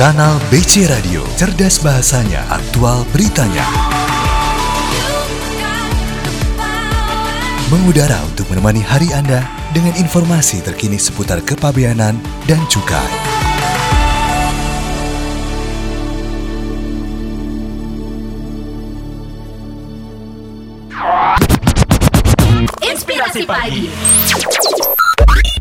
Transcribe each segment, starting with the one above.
Kanal BC Radio, cerdas bahasanya, aktual beritanya. Mengudara untuk menemani hari Anda dengan informasi terkini seputar kepabeanan dan cukai. Inspirasi Pagi.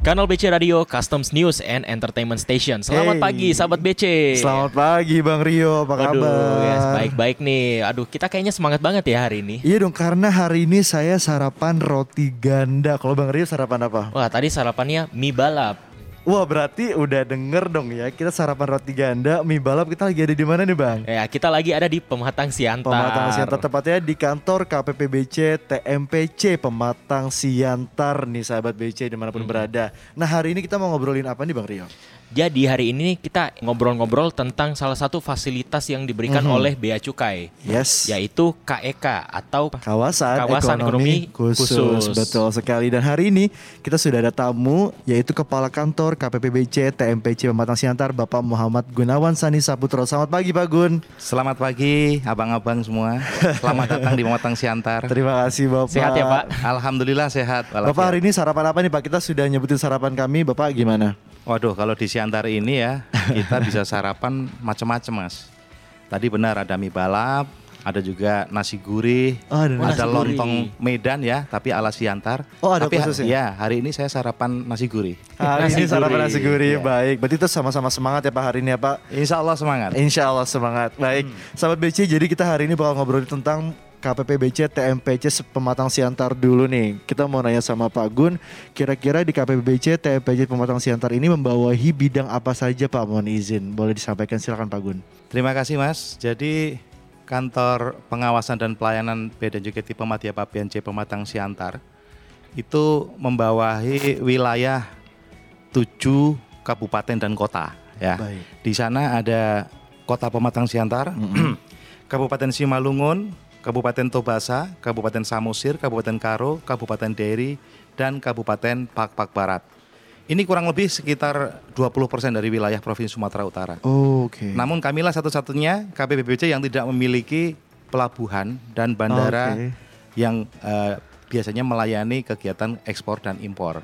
Kanal BC Radio Customs News and Entertainment Station. Selamat Hey. pagi sahabat BC. Selamat pagi Bang Rio, apa Aduh, kabar? ya, baik-baik nih. Aduh, kita kayaknya semangat banget ya hari ini. Iya dong, karena hari ini saya sarapan roti ganda. Kalau Bang Rio sarapan apa? Wah, tadi sarapannya mie balap. Wah berarti udah denger dong ya, kita sarapan roti ganda, mie balap. Kita lagi ada di mana nih Bang? Ya, kita lagi ada di Pematang Siantar. Pematang Siantar tepatnya di kantor KPPBC TMPC Pematang Siantar nih sahabat BC di mana pun Hmm. berada. Nah hari ini kita mau ngobrolin apa nih Bang Rio? Jadi hari ini kita ngobrol-ngobrol tentang salah satu fasilitas yang diberikan Mhm. oleh Bea Cukai, Yes. yaitu KEK atau Kawasan, Kawasan Ekonomi khusus. Khusus. Betul sekali Dan hari ini kita sudah ada tamu Yaitu Kepala Kantor KPPBC TMPC Pematang Siantar Bapak Muhammad Gunawan Sani Saputro Selamat pagi Pak Gun Selamat pagi abang-abang semua. Selamat datang di Pematang Siantar. Terima kasih Bapak Sehat ya, Pak? Alhamdulillah sehat. Bapak hari ini sarapan apa nih Pak? Kita sudah nyebutin sarapan kami Bapak gimana? Waduh, kalau di Siantar ini ya kita bisa sarapan macam-macam mas. Tadi benar ada mie balap, ada juga nasi gurih, Oh, ada nasi ada gurih. lontong Medan ya, tapi ala Siantar. Oh, ada tapi ha- khususnya? Ya, hari ini saya sarapan nasi gurih. Hari Nasi ini sarapan gurih. nasi gurih Iya. Baik Berarti itu sama-sama semangat ya Pak hari ini ya Pak Insya Allah semangat. Insya Allah semangat Baik Sahabat BC jadi kita hari ini bakal ngobrolin tentang KPPBC TMPC Pematang Siantar dulu nih Kita mau nanya sama Pak Gun Kira-kira di KPPBC TMPC Pematang Siantar ini membawahi bidang apa saja Pak Mohon izin Boleh disampaikan silakan Pak Gun Terima kasih Mas. Jadi kantor pengawasan dan pelayanan Bea dan Cukai Tipe Madya Pabean C Pematang Siantar itu membawahi wilayah tujuh kabupaten dan kota ya. Baik. Di sana ada Kota Pematang Siantar, Kabupaten Simalungun, Kabupaten Tobasa, Kabupaten Samosir, Kabupaten Karo, Kabupaten Deri, dan Kabupaten Pakpak Barat. Ini kurang lebih sekitar 20% dari wilayah Provinsi Sumatera Utara. Oke Namun kamilah satu-satunya KPPBC yang tidak memiliki pelabuhan dan bandara Oke. yang eh, biasanya melayani kegiatan ekspor dan impor.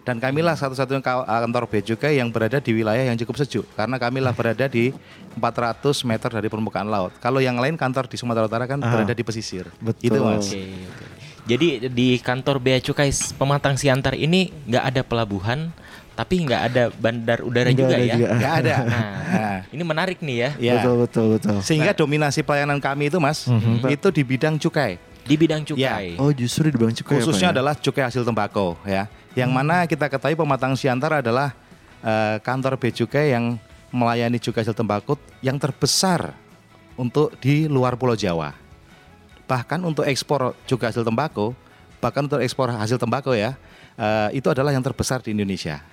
Dan kamilah satu-satunya ka- kantor bea cukai yang berada di wilayah yang cukup sejuk karena kamilah berada di 400 meter dari permukaan laut. Kalau yang lain kantor di Sumatera Utara kan Ah, berada di pesisir. betul. Itu Mas. Oke, oke. Jadi di kantor Bea Cukai Pematang Siantar ini nggak ada pelabuhan, tapi nggak ada bandar udara Nggak juga ada ya. juga. Nggak ada. Nah, Nah, ini menarik nih ya. ya. Betul betul betul Sehingga dominasi pelayanan kami itu Mas, Mhm. itu di bidang cukai. Di bidang cukai. Oh justru di Bang Cukai ya, khususnya ya? adalah cukai hasil tembakau ya. Yang mana kita ketahui Pematang Siantar adalah eh, kantor bea cukai yang melayani cukai hasil tembakau yang terbesar untuk di luar Pulau Jawa. Bahkan untuk ekspor cukai hasil tembakau, bahkan untuk ekspor hasil tembakau ya, eh, itu adalah yang terbesar di Indonesia.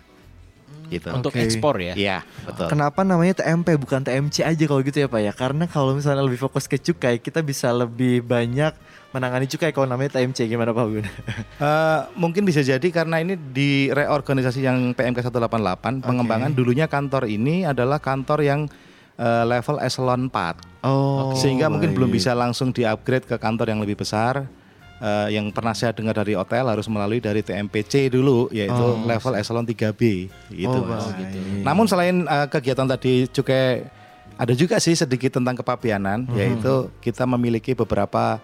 Gitu. Untuk Oke. ekspor ya. Iya, betul. Kenapa namanya TMP bukan TMC aja kalau gitu ya Pak ya? Karena kalau misalnya lebih fokus ke cukai, kita bisa lebih banyak menangani cukai kalau namanya TMC gimana Pak Gun? Eh, mungkin bisa jadi karena ini di reorganisasi yang PMK 188 pengembangan dulunya kantor ini adalah kantor yang eh, level eselon 4 Oh, sehingga mungkin belum bisa langsung di-upgrade ke kantor yang lebih besar Eh, yang pernah saya dengar dari hotel harus melalui dari TMPC dulu yaitu Oh. level eselon 3B gitu Oh, Mas. baik. Namun selain eh, kegiatan tadi cukai ada juga sih sedikit tentang kepabeanan Mhm. yaitu kita memiliki beberapa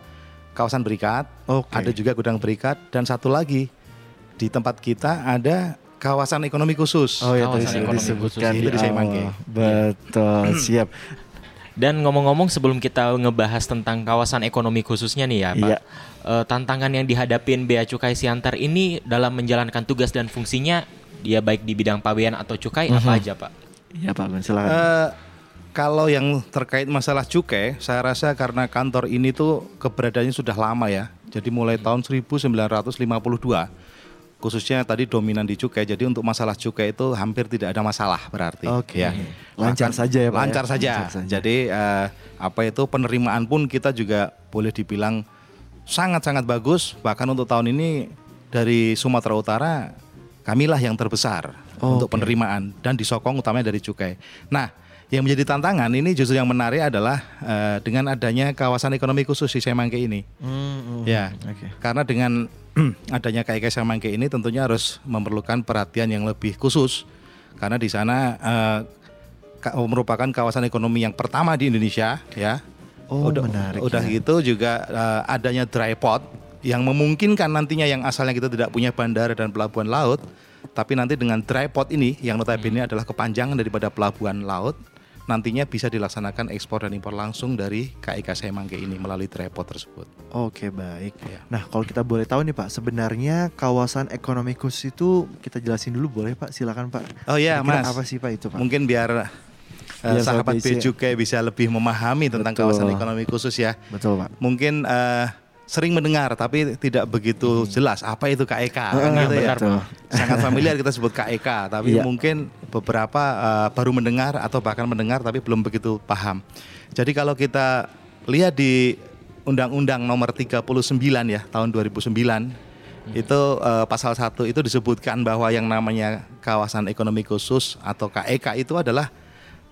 kawasan berikat Oke. ada juga gudang berikat dan satu lagi di tempat kita ada kawasan ekonomi khusus. Oh ya Kawasan tadi ekonomi disebutkan khusus di itu di Semanggi. awal. Betul, siap. Dan ngomong-ngomong sebelum kita ngebahas tentang kawasan ekonomi khususnya nih ya Pak. Iya. eh, tantangan yang dihadapin Bea Cukai Siantar ini dalam menjalankan tugas dan fungsinya dia baik di bidang pabean atau cukai apa Mhm. aja Pak? Iya Pak silakan. Eh, kalau yang terkait masalah cukai, saya rasa karena kantor ini tuh keberadaannya sudah lama ya. Jadi mulai tahun 1952 khususnya tadi dominan di cukai. Jadi untuk masalah cukai itu hampir tidak ada masalah berarti. Oke. ya. Lancar saja ya, Pak, ya? Lancar saja. Lancar saja. Jadi eh, apa itu penerimaan pun kita juga boleh dibilang sangat-sangat bagus. Bahkan untuk tahun ini dari Sumatera Utara kamilah yang terbesar Oh, untuk oke. penerimaan dan disokong utamanya dari cukai. Nah, yang menjadi tantangan ini justru yang menarik adalah eh, dengan adanya kawasan ekonomi khusus di Semangke ini. Hmm, hmm, Ya, Oke. karena dengan adanya KIK Semangke ini tentunya harus memerlukan perhatian yang lebih khusus karena di sana ka- merupakan kawasan ekonomi yang pertama di Indonesia ya. Oh, udah, menarik udah ya. gitu juga eh, adanya dry port yang memungkinkan nantinya yang asalnya kita tidak punya bandara dan pelabuhan laut, tapi nanti dengan dry port ini yang notabene adalah kepanjangan daripada pelabuhan laut, nantinya bisa dilaksanakan ekspor dan impor langsung dari KIK Semangke ini melalui dry port tersebut. Oke baik. Ya. Nah kalau kita boleh tahu nih Pak, sebenarnya kawasan ekonomi khusus itu kita jelasin dulu boleh Pak? Silakan Pak. Oh iya, Mas. Apa sih Pak itu Pak? Mungkin biar uh, sahabat BC. Becukai bisa lebih memahami tentang Betul. kawasan ekonomi khusus ya. Betul Pak. Mungkin uh, sering mendengar tapi tidak begitu jelas apa itu KEK kan gitu ya. betul. Sangat familiar kita sebut KEK, tapi Iya. mungkin beberapa uh, baru mendengar atau bahkan mendengar tapi belum begitu paham. Jadi kalau kita lihat di Undang-Undang Nomor 39 ya tahun 2009 itu uh, pasal 1 itu disebutkan bahwa yang namanya kawasan ekonomi khusus atau KEK itu adalah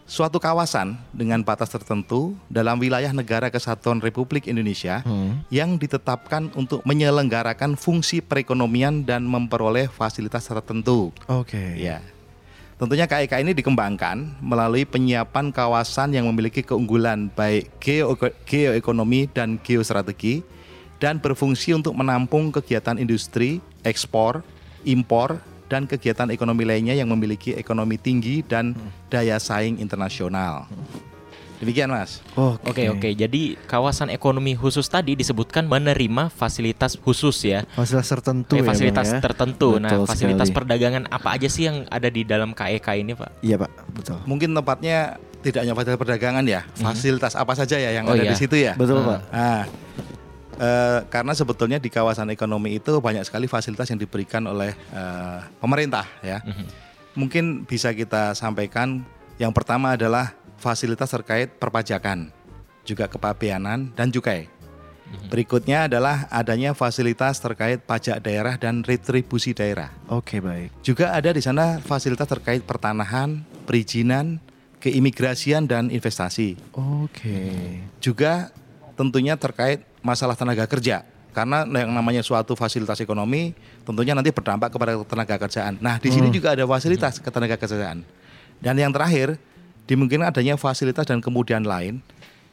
suatu kawasan dengan batas tertentu dalam wilayah negara kesatuan Republik Indonesia Hmm. yang ditetapkan untuk menyelenggarakan fungsi perekonomian dan memperoleh fasilitas tertentu. Oke. Ya. Tentunya KIK ini dikembangkan melalui penyiapan kawasan yang memiliki keunggulan baik geo geoekonomi dan geostrategi dan berfungsi untuk menampung kegiatan industri, ekspor, impor dan kegiatan ekonomi lainnya yang memiliki ekonomi tinggi dan daya saing internasional. Demikian, Mas. Oke oke, jadi kawasan ekonomi khusus tadi disebutkan menerima fasilitas khusus ya. Fasilitas tertentu Eh, ya, fasilitas ya? tertentu. nah, Betul fasilitas sekali. perdagangan apa aja sih yang ada di dalam KEK ini, Pak? Iya Pak, betul. Mungkin tempatnya tidak hanya fasilitas perdagangan ya, fasilitas apa saja ya yang Oh, ada iya. di situ ya. Betul Ah. Pak. Nah, eh, karena sebetulnya di kawasan ekonomi itu banyak sekali fasilitas yang diberikan oleh eh, pemerintah ya. Mungkin bisa kita sampaikan yang pertama adalah fasilitas terkait perpajakan, juga kepabeanan dan cukai. Berikutnya adalah adanya fasilitas terkait pajak daerah dan retribusi daerah. Oke baik. Juga ada di sana fasilitas terkait pertanahan, perizinan, keimigrasian dan investasi Oke. juga tentunya terkait masalah tenaga kerja karena yang namanya suatu fasilitas ekonomi tentunya nanti berdampak kepada tenaga kerjaan. Nah, di sini juga ada fasilitas ketenaga kerjaan. Dan yang terakhir, dimungkinkan adanya fasilitas dan kemudian lain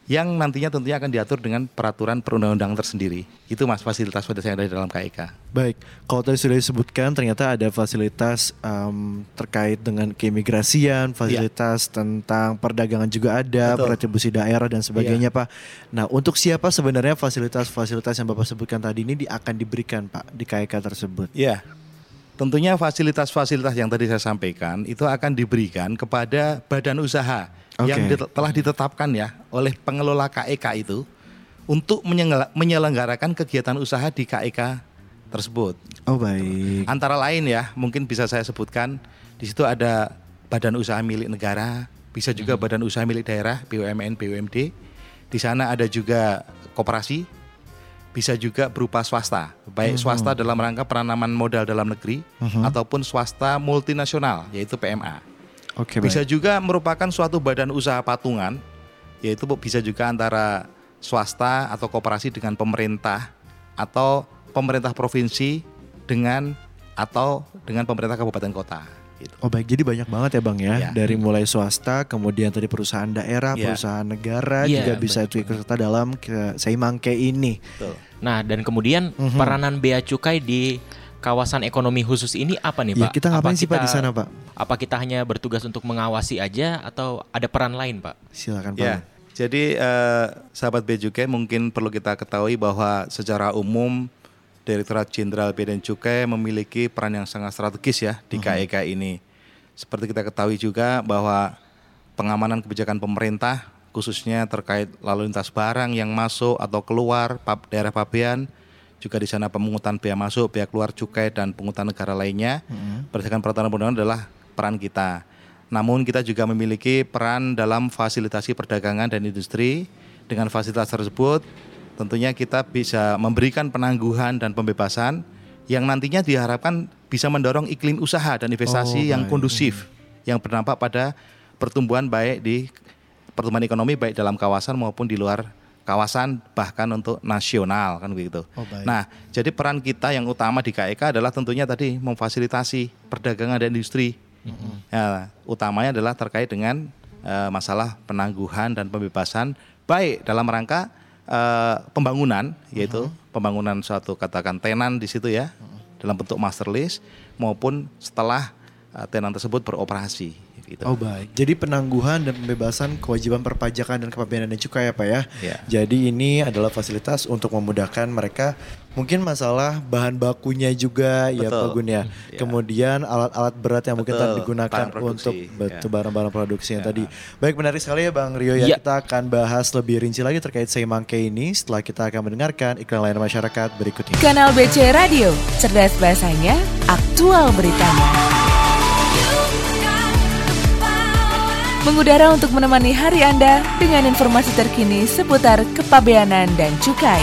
yang nantinya tentunya akan diatur dengan peraturan perundang-undangan tersendiri. Itu Mas fasilitas-fasilitas yang ada di dalam KIK. Baik, kalau tadi sudah disebutkan ternyata ada fasilitas em, terkait dengan keimigrasian, fasilitas tentang perdagangan juga ada, Betul. retribusi daerah dan sebagainya Pak. Nah untuk siapa sebenarnya fasilitas-fasilitas yang Bapak sebutkan tadi ini di- akan diberikan Pak di KIK tersebut? Ya, tentunya fasilitas-fasilitas yang tadi saya sampaikan itu akan diberikan kepada badan usaha yang Oke. dit- telah ditetapkan ya oleh pengelola KEK itu untuk menyelenggarakan kegiatan usaha di KEK tersebut. Oh baik. Antara lain ya, mungkin bisa saya sebutkan di situ ada badan usaha milik negara, bisa juga badan usaha milik daerah, BUMN, BUMD. Di sana ada juga koperasi, bisa juga berupa swasta, baik swasta dalam rangka penanaman modal dalam negeri ataupun swasta multinasional, yaitu PMA. Oke Bisa baik. juga merupakan suatu badan usaha patungan, yaitu bisa juga antara swasta atau koperasi dengan pemerintah atau pemerintah provinsi dengan atau dengan pemerintah kabupaten kota. Gitu. Oh baik, jadi banyak banget ya Bang ya, Ya. dari mulai swasta, kemudian tadi perusahaan daerah, Ya. perusahaan negara Iya, juga bisa ikut serta dalam ke Seimangke ini. Betul. Nah, dan kemudian Mhm. peranan bea cukai di kawasan ekonomi khusus ini apa nih, Ya, Pak? kita ngapain Apa sih Pak di kita- sana Pak? Apa kita hanya bertugas untuk mengawasi aja atau ada peran lain, Pak? Silakan Pak. Ya, jadi eh, sahabat Bejukai mungkin perlu kita ketahui bahwa secara umum Direktorat Jenderal Bea dan Cukai memiliki peran yang sangat strategis ya di KEK ini. Seperti kita ketahui juga bahwa pengamanan kebijakan pemerintah khususnya terkait lalu lintas barang yang masuk atau keluar daerah pabean juga di sana pemungutan bea masuk, bea keluar cukai dan pungutan negara lainnya berdasarkan peraturan perundangan adalah peran kita. Namun kita juga memiliki peran dalam fasilitasi perdagangan dan industri. Dengan fasilitas tersebut tentunya kita bisa memberikan penangguhan dan pembebasan yang nantinya diharapkan bisa mendorong iklim usaha dan investasi Oh, yang baik. kondusif yang berdampak pada pertumbuhan baik di pertumbuhan ekonomi baik dalam kawasan maupun di luar kawasan bahkan untuk nasional kan begitu. Oh, baik. Nah, jadi peran kita yang utama di KEK adalah tentunya tadi memfasilitasi perdagangan dan industri. Ya, utamanya adalah terkait dengan eh, masalah penangguhan dan pembebasan baik dalam rangka eh, pembangunan yaitu pembangunan suatu katakan tenan di situ ya dalam bentuk master lease maupun setelah eh, tenan tersebut beroperasi gitu. Oh baik. Jadi penangguhan dan pembebasan kewajiban perpajakan dan kepabeanan dan cukai ya Pak ya. Iya. Jadi ini adalah fasilitas untuk memudahkan mereka mungkin masalah bahan bakunya juga ya Betul. Pak Gun ya. Iya. Kemudian alat-alat berat yang mungkin Betul. tadi digunakan Barang produksi. untuk betul Ya. barang-barang produksi yang Ya. tadi. Baik menarik sekali ya Bang Rio ya. Iya. Kita akan bahas lebih rinci lagi terkait Seimangke ini setelah kita akan mendengarkan iklan layanan masyarakat berikut ini. Kanal BC Radio, cerdas bahasanya, aktual beritanya. Mengudara untuk menemani hari Anda dengan informasi terkini seputar kepabeanan dan cukai.